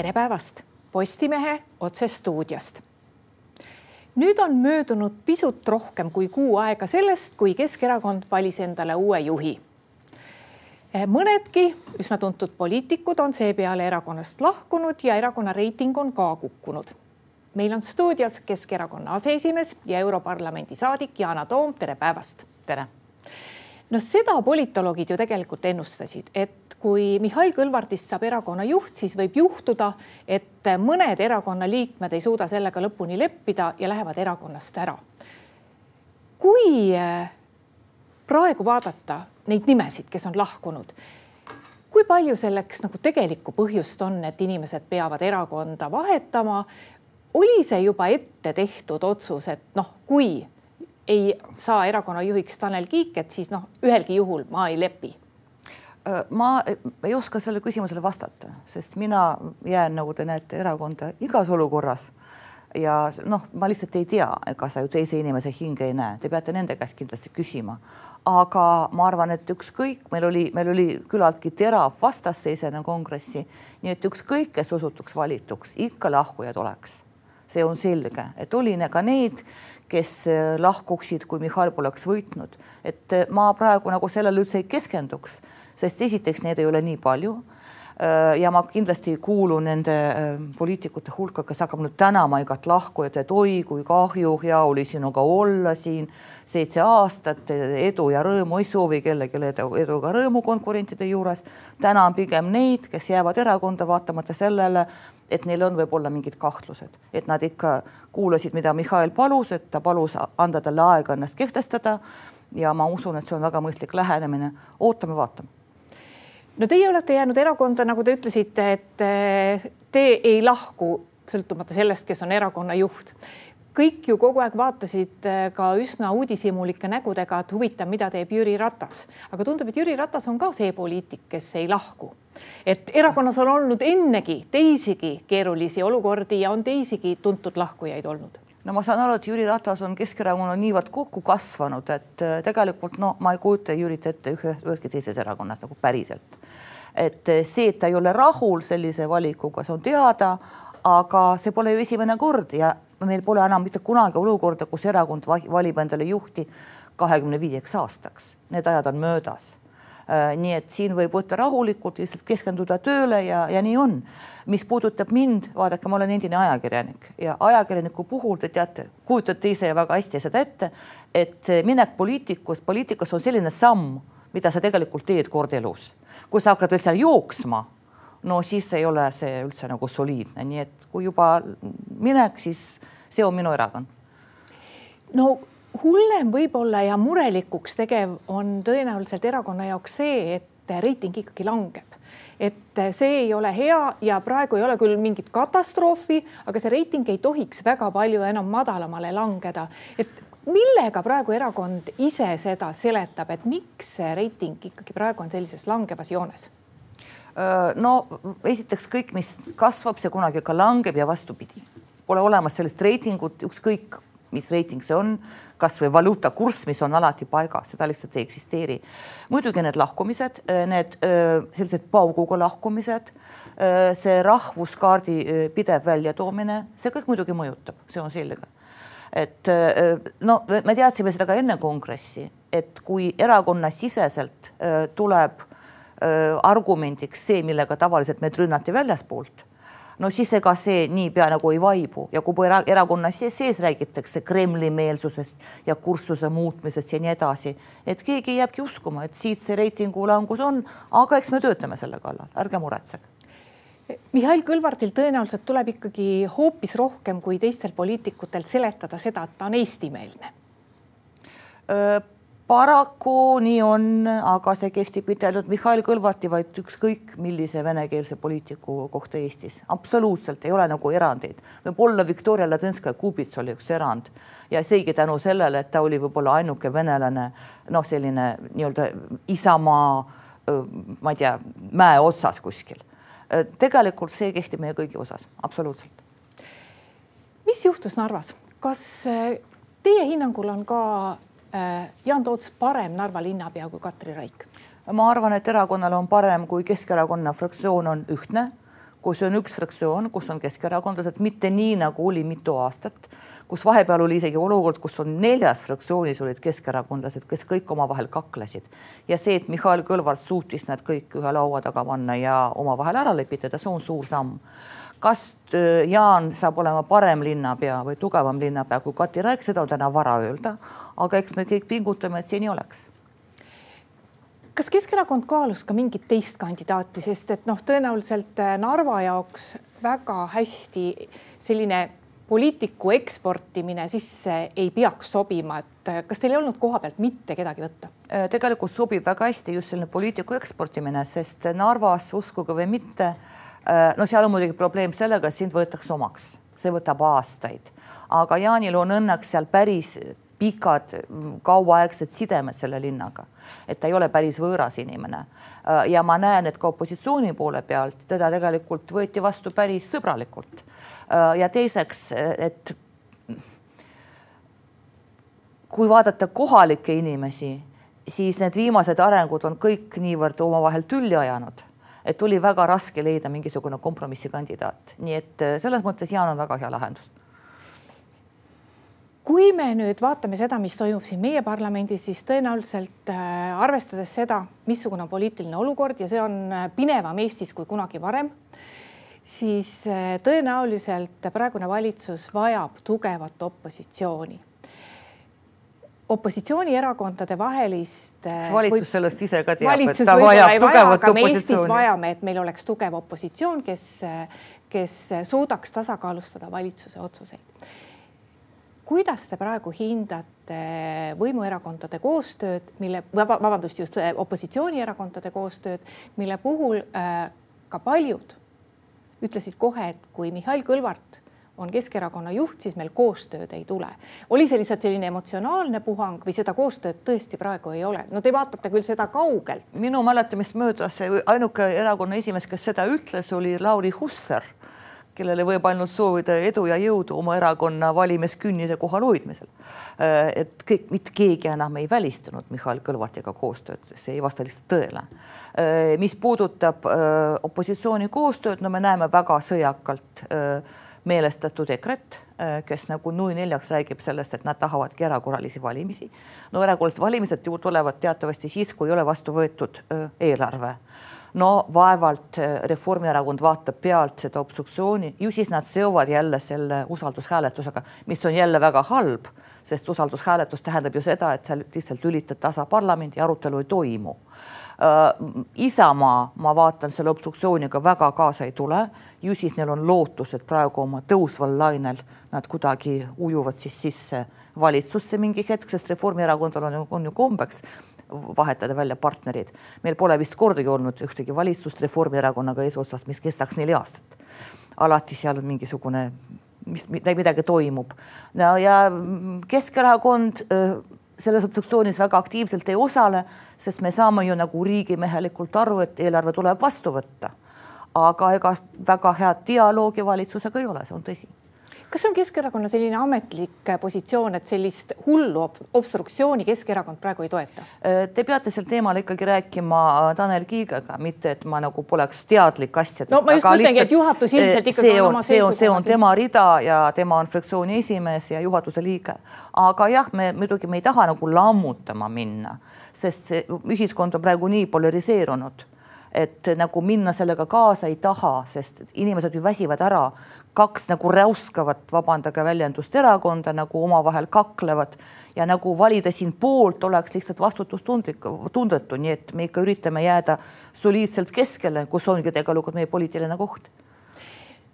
tere päevast Postimehe otsestuudiost. nüüd on möödunud pisut rohkem kui kuu aega sellest, kui Keskerakond valis endale uue juhi. mõnedki üsna tuntud poliitikud on seepeale erakonnast lahkunud ja erakonna reiting on ka kukkunud. meil on stuudios Keskerakonna aseesimees ja Europarlamendi saadik Yana Toom, tere päevast. tere. no seda politoloogid ju tegelikult ennustasid, et kui Mihhail Kõlvartist saab erakonna juht, siis võib juhtuda, et mõned erakonna liikmed ei suuda sellega lõpuni leppida ja lähevad erakonnast ära. kui äh, praegu vaadata neid nimesid, kes on lahkunud, kui palju selleks nagu tegelikku põhjust on, et inimesed peavad erakonda vahetama? oli see juba ette tehtud otsus, et noh, kui ei saa erakonna juhiks Tanel Kiik, et siis noh, ühelgi juhul ma ei lepi ma ei oska sellele küsimusele vastata, sest mina jään, nagu te näete, erakonda igas olukorras. ja noh, ma lihtsalt ei tea, ega sa ju teise inimese hinge ei näe, te peate nende käest kindlasti küsima. aga ma arvan, et ükskõik, meil oli, meil oli küllaltki terav vastasseis enne kongressi, nii et ükskõik, kes osutuks valituks, ikka lahkujaid oleks. See on selge, et oli ka neid, kes lahkuksid, kui Mihhail poleks võitnud, et ma praegu nagu sellele üldse ei keskenduks sest esiteks neid ei ole nii palju äh, ja ma kindlasti kuulun nende äh, poliitikute hulka, kes hakkab nüüd tänama igat lahkujat, et oi kui kahju, hea oli sinuga olla siin seitse aastat, edu ja rõõmu ei soovi kellelegi edu, edu ega rõõmu konkurentide juures. tänan pigem neid, kes jäävad erakonda vaatamata sellele, et neil on võib-olla mingid kahtlused, et nad ikka kuulasid, mida Mihhail palus, et ta palus anda talle aega ennast kehtestada. ja ma usun, et see on väga mõistlik lähenemine, ootame-vaatame no teie olete jäänud erakonda, nagu te ütlesite, et eh, te ei lahku sõltumata sellest, kes on erakonna juht. Kõik ju kogu aeg vaatasid eh, ka üsna uudishimulike nägudega, et huvitav, mida teeb Jüri Ratas, aga tundub, et Jüri Ratas on ka see poliitik, kes ei lahku. et erakonnas on olnud ennegi teisigi keerulisi olukordi ja on teisigi tuntud lahkujaid olnud no ma saan aru, et Jüri Ratas on Keskerakonna niivõrd kokku kasvanud, et äh, tegelikult no ma ei kujuta Jürit ette ühe, üheski teises erakonnas nagu päriselt. et äh, see, et ta ei ole rahul sellise valikuga, see on teada, aga see pole ju esimene kord ja meil pole enam mitte kunagi olukorda, kus erakond valib endale juhti kahekümne viieks aastaks. Need ajad on möödas Äh, nii et siin võib võtta rahulikult, lihtsalt keskenduda tööle ja, ja nii on. mis puudutab mind, vaadake, ma olen endine ajakirjanik ja ajakirjaniku puhul te teate, kujutate ise väga hästi seda ette, et minek poliitikus, poliitikas on selline samm, mida sa tegelikult teed kord elus. kui sa hakkad seal jooksma, no siis ei ole see üldse nagu soliidne, nii et kui juba minek, siis see on minu erakond. no hullem võib-olla ja murelikuks tegev on tõenäoliselt erakonna jaoks see, et reiting ikkagi langeb et see ei ole hea ja praegu ei ole küll mingit katastroofi, aga see reiting ei tohiks väga palju enam madalamale langeda, et millega praegu erakond ise seda seletab, et miks see reiting ikkagi praegu on sellises langevas joones? no esiteks kõik, mis kasvab, see kunagi ka langeb ja vastupidi, pole olemas sellist reitingut, ükskõik mis reiting see on kasvõi valuutakurss, mis on alati paigas, seda lihtsalt ei eksisteeri. muidugi need lahkumised, need sellised pauguga lahkumised, see rahvuskaardi pidev väljatoomine, see kõik muidugi mõjutab, see on selge. et no me teadsime seda ka enne kongressi, et kui erakonnasiseselt tuleb argumendiks see, millega tavaliselt meid rünnati väljaspoolt no siis ega see niipea nagu ei vaibu. Ja kui erakonna sees, sees räägitakse Kremli meelsusest ja kurssuse muutmisest ja nii edasi, et keegi jääbki uskuma, et siit see reitingu langus on, aga eks me töötame selle kallal, ärge muretsege. Mihhail Kõlvartil tõenäoliselt tuleb ikkagi hoopis rohkem kui teistel poliitikutel seletada seda, et ta on eestimeelne paraku nii on, aga see kehtib mitte ainult Mihhail Kõlvarti, vaid ükskõik millise venekeelse poliitiku kohta Eestis. absoluutselt ei ole nagu erandeid. võib-olla Viktoria Ladõnskaja-Kubits oli üks erand ja seegi tänu sellele, et ta oli võib-olla ainuke venelane, noh, selline nii-öelda Isamaa, ma ei tea, mäe otsas kuskil. tegelikult see kehtib meie kõigi osas, absoluutselt. mis juhtus Narvas, kas teie hinnangul on ka Jaan Toots parem Narva linnapea kui Katri Raik? ma arvan, et erakonnal on parem, kui Keskerakonna fraktsioon on ühtne, kui see on üks fraktsioon, kus on keskerakondlased, mitte nii nagu oli mitu aastat, kus vahepeal oli isegi olukord, kus on neljas fraktsioonis olid keskerakondlased, kes kõik omavahel kaklesid ja see, et Mihhail Kõlvart suutis nad kõik ühe laua taga panna ja omavahel ära lepitada, see on suur samm kas äh, Jaan saab olema parem linnapea või tugevam linnapea kui Kati Raik, seda on täna vara öelda, aga eks me kõik pingutame, et see nii oleks. Kas Keskerakond kaalus ka mingit teist kandidaati, sest et noh, tõenäoliselt äh, Narva jaoks väga hästi selline poliitiku eksportimine sisse ei peaks sobima, et äh, kas teil ei olnud koha pealt mitte kedagi võtta? tegelikult sobib väga hästi just selline poliitiku eksportimine, sest Narvas, uskuge või mitte Äh, no seal on muidugi probleem sellega, et sind võetakse omaks, see võtab aastaid, aga Jaanil on õnneks seal päris pikad kauaaegsed sidemed selle linnaga, et ta ei ole päris võõras inimene. Äh, ja ma näen, et ka opositsiooni poole pealt teda tegelikult võeti vastu päris sõbralikult. Äh, ja teiseks, et kui vaadata kohalikke inimesi, siis need viimased arengud on kõik niivõrd omavahel tülli ajanud et oli väga raske leida mingisugune kompromissikandidaat, nii et äh, selles mõttes Jaan on väga hea lahendus. Kui me nüüd vaatame seda, mis toimub siin meie parlamendis, siis tõenäoliselt äh, arvestades seda, missugune on poliitiline olukord ja see on äh, pinevam Eestis kui kunagi varem, siis tõenäoliselt praegune valitsus vajab tugevat opositsiooni opositsioonierakondade vahelist. kas valitsus sellest ise ka teab, et ta vajab tugevat opositsiooni? vajame, et meil oleks tugev opositsioon, kes, kes suudaks tasakaalustada valitsuse otsuseid. kuidas te praegu hindate võimuerakondade koostööd, mille, vabandust, just opositsioonierakondade koostööd, mille puhul äh, ka paljud ütlesid kohe, et kui Mihhail Kõlvart on Keskerakonna juht, siis meil koostööd ei tule. oli see lihtsalt selline emotsionaalne puhang või seda koostööd tõesti praegu ei ole? no te vaatate küll seda kaugelt. minu mäletamist mööda see ainuke erakonna esimees, kes seda ütles, oli Lauri Hussar, kellele võib ainult soovida edu ja jõudu oma erakonna valimiskünnise kohal hoidmisel. Äh, et kõik, mitte keegi enam ei välistanud Mihhail Kõlvartiga koostööd, see ei vasta lihtsalt tõele. Äh, mis puudutab äh, opositsiooni koostööd, no me näeme väga sõjakalt meelestatud EKRE-t, äh, kes nagu nui neljaks räägib sellest, et nad tahavadki erakorralisi valimisi. no erakorralised valimised ju tulevad teatavasti siis, kui ei ole vastu võetud äh, eelarve. no vaevalt äh, Reformierakond vaatab pealt seda obstruktsiooni, ju siis nad seovad jälle selle usaldushääletusega, mis on jälle väga halb, sest usaldushääletus tähendab ju seda, et sa lihtsalt lülitad tasa parlamendi, arutelu ei toimu Isamaa, ma vaatan selle obstruktsiooniga väga kaasa ei tule, ju siis neil on lootus, et praegu oma tõusval lainel nad kuidagi ujuvad siis sisse valitsusse mingi hetk, sest Reformierakondal on, on ju kombeks vahetada välja partnerid. meil pole vist kordagi olnud ühtegi valitsust Reformierakonnaga eesotsas, mis kestaks neli aastat. alati seal on mingisugune, mis midagi toimub no, ja Keskerakond äh, selles obstruktsioonis väga aktiivselt ei osale, sest me saame ju nagu riigimehelikult aru, et eelarve tuleb vastu võtta. aga ega väga head dialoogi valitsusega ei ole, see on tõsi kas see on Keskerakonna selline ametlik positsioon, et sellist hullu obstruktsiooni Keskerakond praegu ei toeta? Äh, te peate sel teemal ikkagi rääkima äh, Tanel Kiigega, mitte et ma nagu poleks teadlik asjadest. no ma just mõtlengi, et juhatus ilmselt äh, ikkagi on oma seisukoha. see on tema rida ja tema on fraktsiooni esimees ja juhatuse liige. aga jah, me muidugi me ei taha nagu lammutama minna, sest see ühiskond on praegu nii polariseerunud et nagu minna sellega kaasa ei taha, sest inimesed ju väsivad ära, kaks nagu räuskavat, vabandage väljendust, erakonda nagu omavahel kaklevad ja nagu valida siin poolt oleks lihtsalt vastutustundlik, tundetu, nii et me ikka üritame jääda soliidselt keskele, kus ongi tegelikult meie poliitiline koht.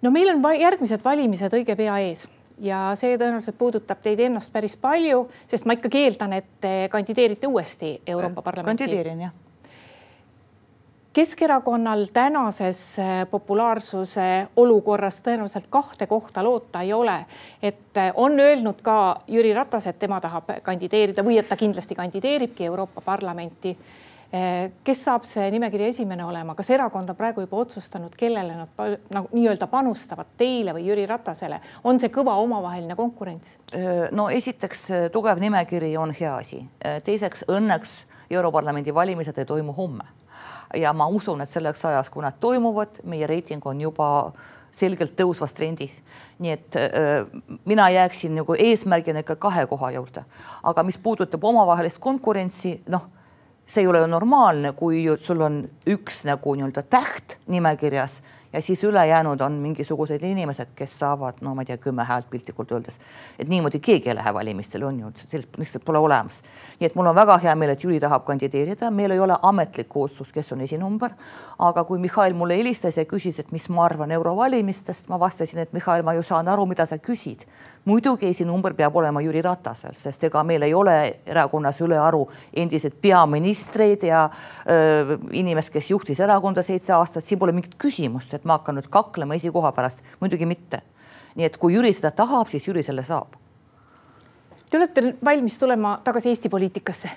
no meil on järgmised valimised õige pea ees ja see tõenäoliselt puudutab teid ennast päris palju, sest ma ikkagi eeldan, et te kandideerite uuesti Euroopa Parlamenti. kandideerin jah Keskerakonnal tänases äh, populaarsuse olukorras tõenäoliselt kahte kohta loota ei ole. et äh, on öelnud ka Jüri Ratas, et tema tahab kandideerida või et ta kindlasti kandideeribki Euroopa Parlamenti. Äh, kes saab see nimekirja esimene olema, kas erakond on praegu juba otsustanud, kellele nad nagu nii-öelda panustavad, teile või Jüri Ratasele, on see kõva omavaheline konkurents? no esiteks tugev nimekiri on hea asi, teiseks õnneks Europarlamendi valimised ei toimu homme. Ja ma usun, et selleks ajaks, kui nad toimuvad, meie reiting on juba selgelt tõusvas trendis. nii et äh, mina jääksin nagu eesmärgina ikka kahe koha juurde, aga mis puudutab omavahelist konkurentsi, noh, see ei ole ju normaalne, kui sul on üks nagu nii-öelda täht nimekirjas ja siis ülejäänud on mingisugused inimesed, kes saavad, no ma ei tea, kümme häält piltlikult öeldes. et niimoodi keegi ei lähe valimistele, on ju, sellist lihtsalt pole olemas. nii et mul on väga hea meel, et Jüri tahab kandideerida, meil ei ole ametlikku otsust, kes on esinumber. aga kui Mihhail mulle helistas ja küsis, et mis ma arvan eurovalimistest, ma vastasin, et Mihhail, ma ju saan aru, mida sa küsid muidugi esinumber peab olema Jüri Ratasel, sest ega meil ei ole erakonnas ülearu endised peaministreid ja öö, inimest, kes juhtis erakonda seitse aastat, siin pole mingit küsimust, et ma hakkan nüüd kaklema esikoha pärast, muidugi mitte. nii et kui Jüri seda tahab, siis Jüri selle saab. Te olete valmis tulema tagasi Eesti poliitikasse?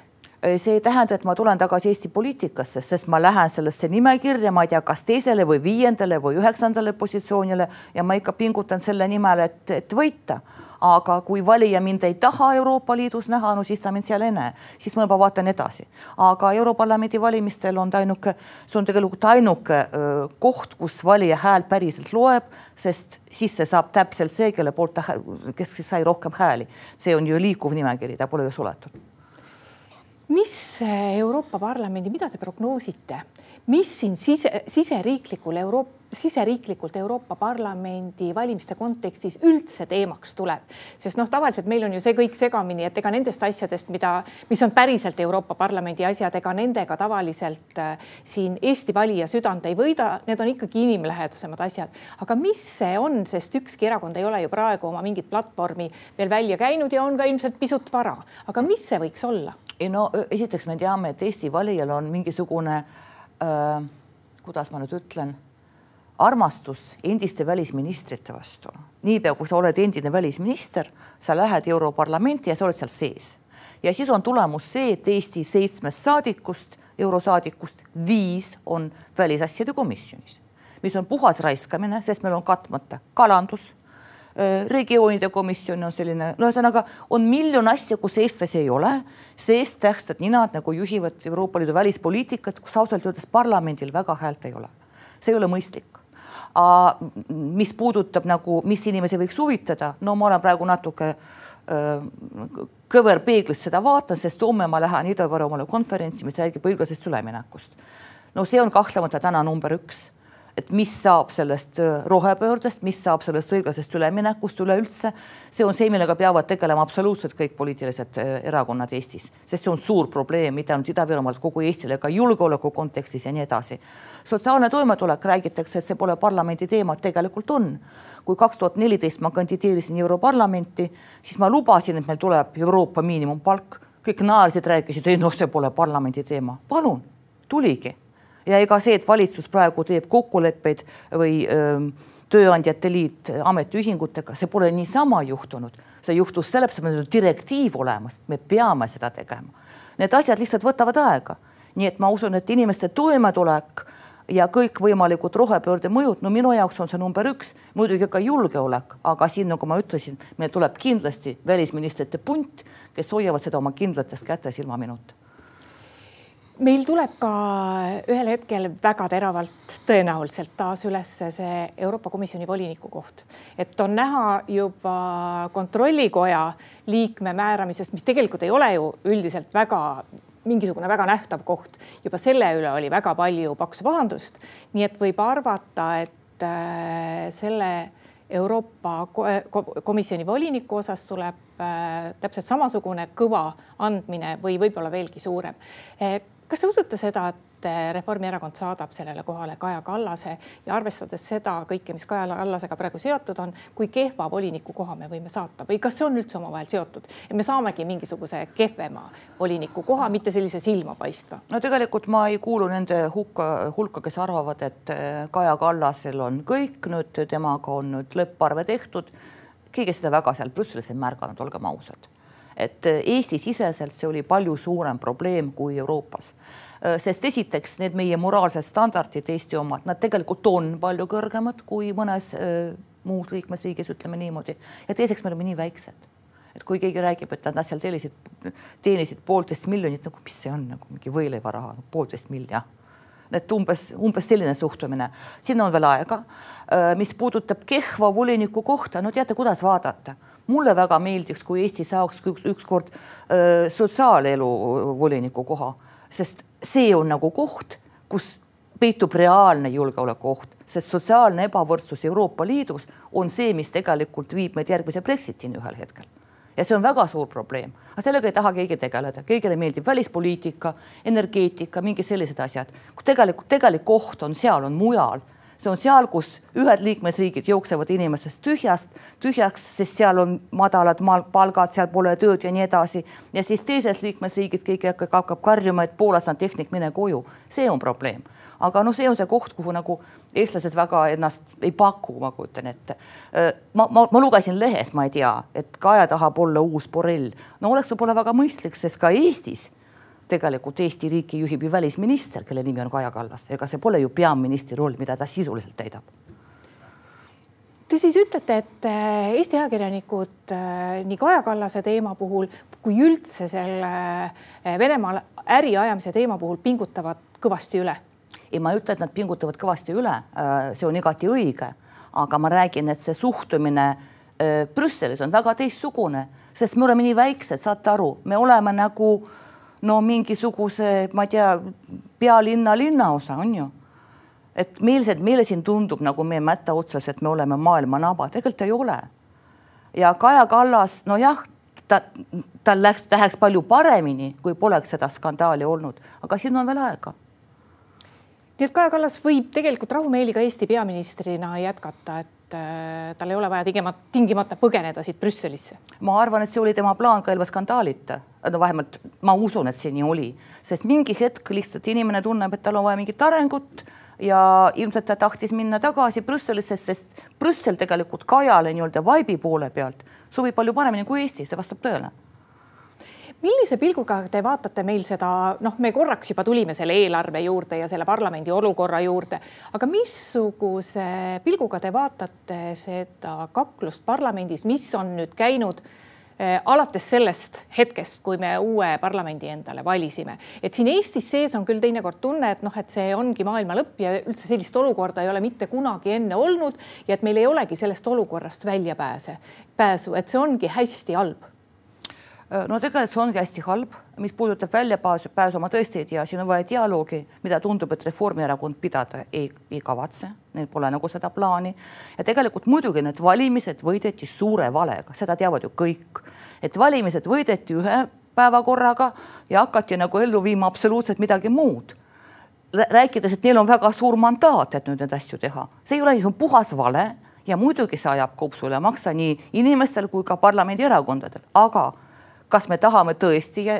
see ei tähenda, et ma tulen tagasi Eesti poliitikasse, sest ma lähen sellesse nimekirja, ma ei tea, kas teisele või viiendale või üheksandale positsioonile ja ma ikka pingutan selle nimel, et, et võita aga kui valija mind ei taha Euroopa Liidus näha, no siis ta mind seal ei näe, siis ma juba vaatan edasi. aga Europarlamendi valimistel on ta ainuke, see on tegelikult ainuke koht, kus valija hääl päriselt loeb, sest sisse saab täpselt see, kelle poolt ta, kes sai rohkem hääli. see on ju liikuv nimekiri, ta pole ju suletud mis Euroopa Parlamendi, mida te prognoosite, mis siin sise, siseriiklikul Euroopa siseriiklikult Euroopa Parlamendi valimiste kontekstis üldse teemaks tuleb, sest noh, tavaliselt meil on ju see kõik segamini, et ega nendest asjadest, mida, mis on päriselt Euroopa Parlamendi asjad, ega nendega tavaliselt äh, siin Eesti valija südant ei võida, need on ikkagi inimlähedasemad asjad. aga mis see on, sest ükski erakond ei ole ju praegu oma mingit platvormi veel välja käinud ja on ka ilmselt pisut vara, aga mis see võiks olla? ei no esiteks me teame, et Eesti valijal on mingisugune äh, kuidas ma nüüd ütlen armastus endiste välisministrite vastu. niipea kui sa oled endine välisminister, sa lähed Europarlamenti ja sa oled seal sees. ja siis on tulemus see, et Eesti seitsmest saadikust, eurosaadikust viis on välisasjade komisjonis, mis on puhas raiskamine, sest meil on katmata kalandus regioonide komisjon on selline, no ühesõnaga on miljon asja, kus eestlasi ei ole, seest tähtsad ninad nagu juhivad Euroopa Liidu välispoliitikat, kus ausalt öeldes parlamendil väga häält ei ole. see ei ole mõistlik mis puudutab nagu, mis inimesi võiks huvitada, no ma olen praegu natuke kõverpeeglis seda vaatan, sest homme ma lähen Ida-Virumaale konverentsi, mis räägib õiglasest üleminekust. no see on kahtlemata täna number üks et mis saab sellest äh, rohepöördest, mis saab sellest õiglasest üleminekust üleüldse. see on see, millega peavad tegelema absoluutselt kõik poliitilised äh, erakonnad Eestis, sest see on suur probleem mitte ainult Ida-Virumaal, kogu Eestile, ka julgeoleku kontekstis ja nii edasi. sotsiaalne toimetulek, räägitakse, et see pole parlamendi teema, tegelikult on. kui kaks tuhat neliteist ma kandideerisin Europarlamenti, siis ma lubasin, et meil tuleb Euroopa miinimumpalk, kõik naersid, rääkisid, ei noh, see pole parlamendi teema, palun, tuligi ja ega see, et valitsus praegu teeb kokkuleppeid või öö, Tööandjate Liit ametiühingutega, see pole niisama juhtunud, see juhtus sellepärast, et meil on direktiiv olemas, me peame seda tegema. Need asjad lihtsalt võtavad aega, nii et ma usun, et inimeste toimetulek ja kõikvõimalikud rohepöörde mõjud, no minu jaoks on see number üks, muidugi ka julgeolek, aga siin, nagu ma ütlesin, meil tuleb kindlasti välisministrite punt, kes hoiavad seda oma kindlates kätes ilma minuta meil tuleb ka ühel hetkel väga teravalt tõenäoliselt taas üles see Euroopa Komisjoni voliniku koht, et on näha juba kontrollikoja liikme määramisest, mis tegelikult ei ole ju üldiselt väga mingisugune väga nähtav koht. juba selle üle oli väga palju paksu pahandust. nii et võib arvata, et äh, selle Euroopa Komisjoni voliniku osas tuleb äh, täpselt samasugune kõva andmine või võib-olla veelgi suurem äh, kas te usute seda, et eh, Reformierakond saadab sellele kohale Kaja Kallase ja arvestades seda kõike, mis Kaja Kallasega praegu seotud on, kui kehva voliniku koha me võime saata või kas see on üldse omavahel seotud ja me saamegi mingisuguse kehvema voliniku koha, mitte sellise silmapaistva? no tegelikult ma ei kuulu nende hukka, hulka, kes arvavad, et eh, Kaja Kallasel on kõik nüüd temaga on nüüd lõpparve tehtud. keegi seda väga seal Brüsselis ei märganud, olgem ausad et äh, Eesti-siseselt see oli palju suurem probleem kui Euroopas. Äh, sest esiteks need meie moraalsed standardid, Eesti omad, nad tegelikult on palju kõrgemad kui mõnes äh, muus liikmesriigis, ütleme niimoodi. ja teiseks me oleme nii väiksed et kui keegi räägib, et nad seal teenisid, teenisid poolteist miljonit, nagu mis see on nagu mingi võileivaraha, poolteist miljonit et umbes, umbes selline suhtumine, siin on veel aega. mis puudutab kehva voliniku kohta, no teate, kuidas vaadata mulle väga meeldiks, kui Eesti saaks üks, ükskord sotsiaalelu voliniku koha, sest see on nagu koht, kus peitub reaalne julgeolekuoht, sest sotsiaalne ebavõrdsus Euroopa Liidus on see, mis tegelikult viib meid järgmise Brexitini ühel hetkel. Ja see on väga suur probleem, aga sellega ei taha keegi tegeleda, kõigile meeldib välispoliitika, energeetika, mingid sellised asjad. tegelikult tegelik oht on seal, on mujal see on seal, kus ühed liikmesriigid jooksevad inimestest tühjast, tühjaks, sest seal on madalad palgad, seal pole tööd ja nii edasi. ja siis teises liikmesriigid keegi hakkab, karjuma, et Poolas on tehnik, mine koju. see on probleem. aga noh, see on see koht, kuhu nagu eestlased väga ennast ei paku, ma kujutan ette. ma, ma, ma lugesin lehes, ma ei tea, et Kaja tahab olla uus Borrell. no oleks võib-olla väga mõistlik, sest ka Eestis tegelikult Eesti riiki juhib ju välisminister, kelle nimi on Kaja Kallas, ega see pole ju peaministri roll, mida ta sisuliselt täidab. Te siis ütlete, et äh, Eesti ajakirjanikud äh, nii Kaja Kallase teema puhul kui üldse selle äh, Venemaal äri ajamise teema puhul pingutavad kõvasti üle? ei, ma ei ütle, et nad pingutavad kõvasti üle, see on igati õige, aga ma räägin, et see suhtumine Brüsselis on väga teistsugune, sest me oleme nii väiksed, saate aru, me oleme nagu äh, no mingisuguse, ma ei tea, pealinna linnaosa on ju. et meil see, meile siin tundub nagu meie mätta otsas, et me oleme maailma naba, tegelikult ei ole. ja Kaja Kallas, nojah, ta, tal läks, läheks palju paremini, kui poleks seda skandaali olnud, aga siin on veel aega nii et Kaja Kallas võib tegelikult rahumeeli ka Eesti peaministrina jätkata, et et äh, tal ei ole vaja tingimata, tingimata põgeneda siit Brüsselisse? ma arvan, et see oli tema plaan ka ilma skandaalita. no vähemalt ma usun, et see nii oli, sest mingi hetk lihtsalt inimene tunneb, et tal on vaja mingit arengut ja ilmselt ta tahtis minna tagasi Brüsselisse, sest Brüssel tegelikult Kajale nii-öelda vaibi poole pealt sobib palju paremini kui Eesti, see vastab tõele millise pilguga te vaatate meil seda, noh, me korraks juba tulime selle eelarve juurde ja selle parlamendi olukorra juurde, aga missuguse pilguga te vaatate seda kaklust parlamendis, mis on nüüd käinud eh, alates sellest hetkest, kui me uue parlamendi endale valisime, et siin Eestis sees on küll teinekord tunne, et noh, et see ongi maailma lõpp ja üldse sellist olukorda ei ole mitte kunagi enne olnud ja et meil ei olegi sellest olukorrast väljapääse, pääsu, et see ongi hästi halb no tegelikult see ongi hästi halb, mis puudutab väljapääsu, pääsu ma tõesti ei tea, siin on vaja dialoogi, mida tundub, et Reformierakond pidada ei, ei kavatse, neil pole nagu seda plaani. ja tegelikult muidugi need valimised võideti suure valega, seda teavad ju kõik, et valimised võideti ühe päevakorraga ja hakati nagu ellu viima absoluutselt midagi muud. Rääkides, et neil on väga suur mandaat, et nüüd neid asju teha, see ei ole, see on puhas vale ja muidugi see ajab kopsu üle maksa nii inimestel kui ka parlamendierakondadel, aga kas me tahame tõesti äh,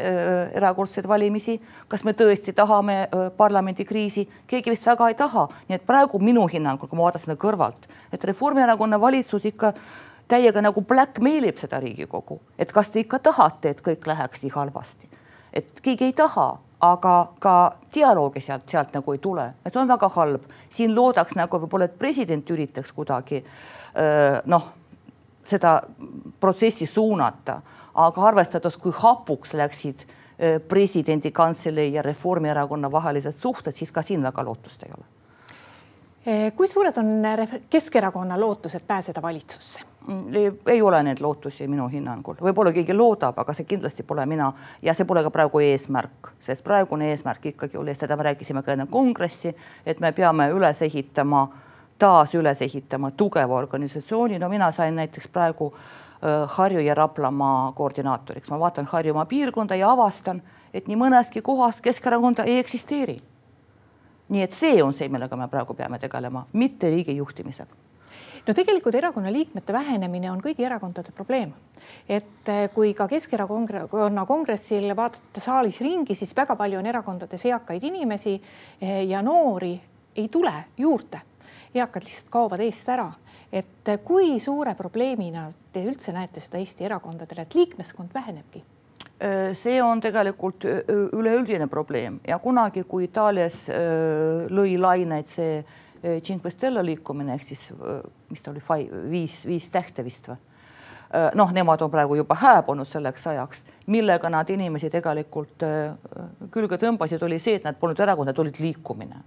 erakordseid valimisi, kas me tõesti tahame äh, parlamendikriisi, keegi vist väga ei taha, nii et praegu minu hinnangul, kui ma vaatan seda kõrvalt, et Reformierakonna valitsus ikka täiega nagu blackmail ib seda Riigikogu, et kas te ikka tahate, et kõik läheks nii halvasti, et keegi ei taha, aga ka dialoogi sealt, sealt nagu ei tule, et on väga halb, siin loodaks nagu võib-olla, et president üritaks kuidagi äh, noh, seda protsessi suunata aga arvestades, kui hapuks läksid äh, presidendi kantselei ja Reformierakonna vahelised suhted, siis ka siin väga lootust ei ole. Äh, kui suured on Keskerakonna lootused pääseda valitsusse? Mm, ei ole neid lootusi minu hinnangul, võib-olla keegi loodab, aga see kindlasti pole mina ja see pole ka praegu eesmärk, sest praegune eesmärk ikkagi oli, seda me rääkisime ka enne kongressi, et me peame üles ehitama, taas üles ehitama tugeva organisatsiooni. no mina sain näiteks praegu äh, Äh, Harju ja Raplamaa koordinaatoriks, ma vaatan Harjumaa piirkonda ja avastan, et nii mõneski kohas Keskerakonda ei eksisteeri. nii et see on see, millega me praegu peame tegelema, mitte riigi juhtimisega no tegelikult erakonna liikmete vähenemine on kõigi erakondade probleem. et äh, kui ka Keskerakonna kongressil vaadata saalis ringi, siis väga palju on erakondades eakaid inimesi äh, ja noori ei tule juurde. eakad lihtsalt kaovad eest ära et kui suure probleemina te üldse näete seda Eesti erakondadele, et liikmeskond vähenebki? see on tegelikult üleüldine probleem ja kunagi, kui Itaalias lõi laineid see Cinque Stelle liikumine ehk siis, mis ta oli, viis, viis tähte vist või? Äh, noh, nemad on praegu juba hääbunud selleks ajaks, millega nad inimesi tegelikult äh, külge tõmbasid, oli see, et nad polnud erakond, nad olid liikumine.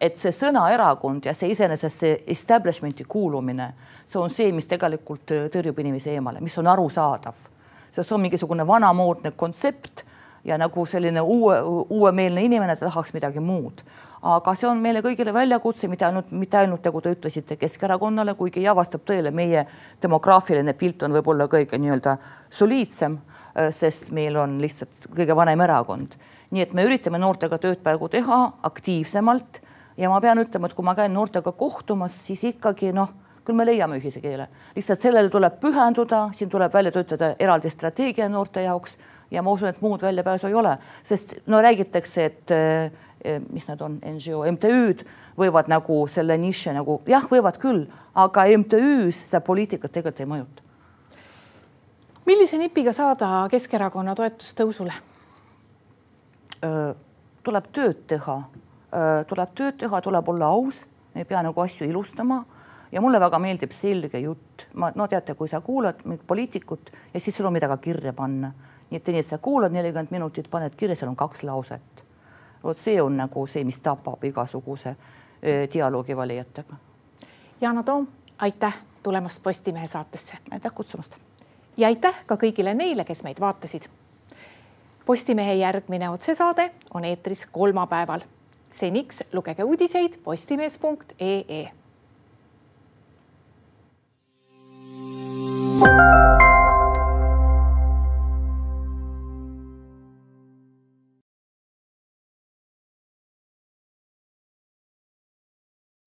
Et see sõna erakond ja see iseenesest see establishment'i kuulumine, see on see, mis tegelikult äh, tõrjub inimesi eemale, mis on arusaadav. sest see on mingisugune vanamoodne kontsept ja nagu selline uue, uuemeelne inimene tahaks midagi muud aga see on meile kõigile väljakutse, mitte ainult, mitte ainult nagu te ütlesite Keskerakonnale, kuigi ja vastab tõele, meie demograafiline pilt on võib-olla kõige nii-öelda soliidsem, äh, sest meil on lihtsalt kõige vanem erakond. nii et me üritame noortega tööd praegu teha aktiivsemalt ja ma pean ütlema, et kui ma käin noortega kohtumas, siis ikkagi noh, küll me leiame ühise keele, lihtsalt sellele tuleb pühenduda, siin tuleb välja töötada eraldi strateegia noorte jaoks ja ma usun, et muud väljapääsu ei ole, sest no räägitakse, et äh, Eh, mis nad on, NGO, MTÜ-d võivad nagu selle niši nagu jah, võivad küll, aga MTÜ-s see poliitikat tegelikult ei mõjuta. millise nipiga saada Keskerakonna toetustõusule? tuleb tööd teha, tuleb tööd teha, tuleb olla aus, ei pea nagu asju ilustama ja mulle väga meeldib selge jutt, ma no teate, kui sa kuulad poliitikut ja siis sul on midagi kirja panna, nii et nii, et sa kuulad nelikümmend minutit, paned kirja, seal on kaks lauset vot see on nagu see, mis tapab igasuguse dialoogi valijatega. Yana Toom, aitäh tulemast Postimehe saatesse. aitäh kutsumast. ja aitäh ka kõigile neile, kes meid vaatasid. Postimehe järgmine otsesaade on eetris kolmapäeval seniks lugege uudiseid postimees.ee. thank you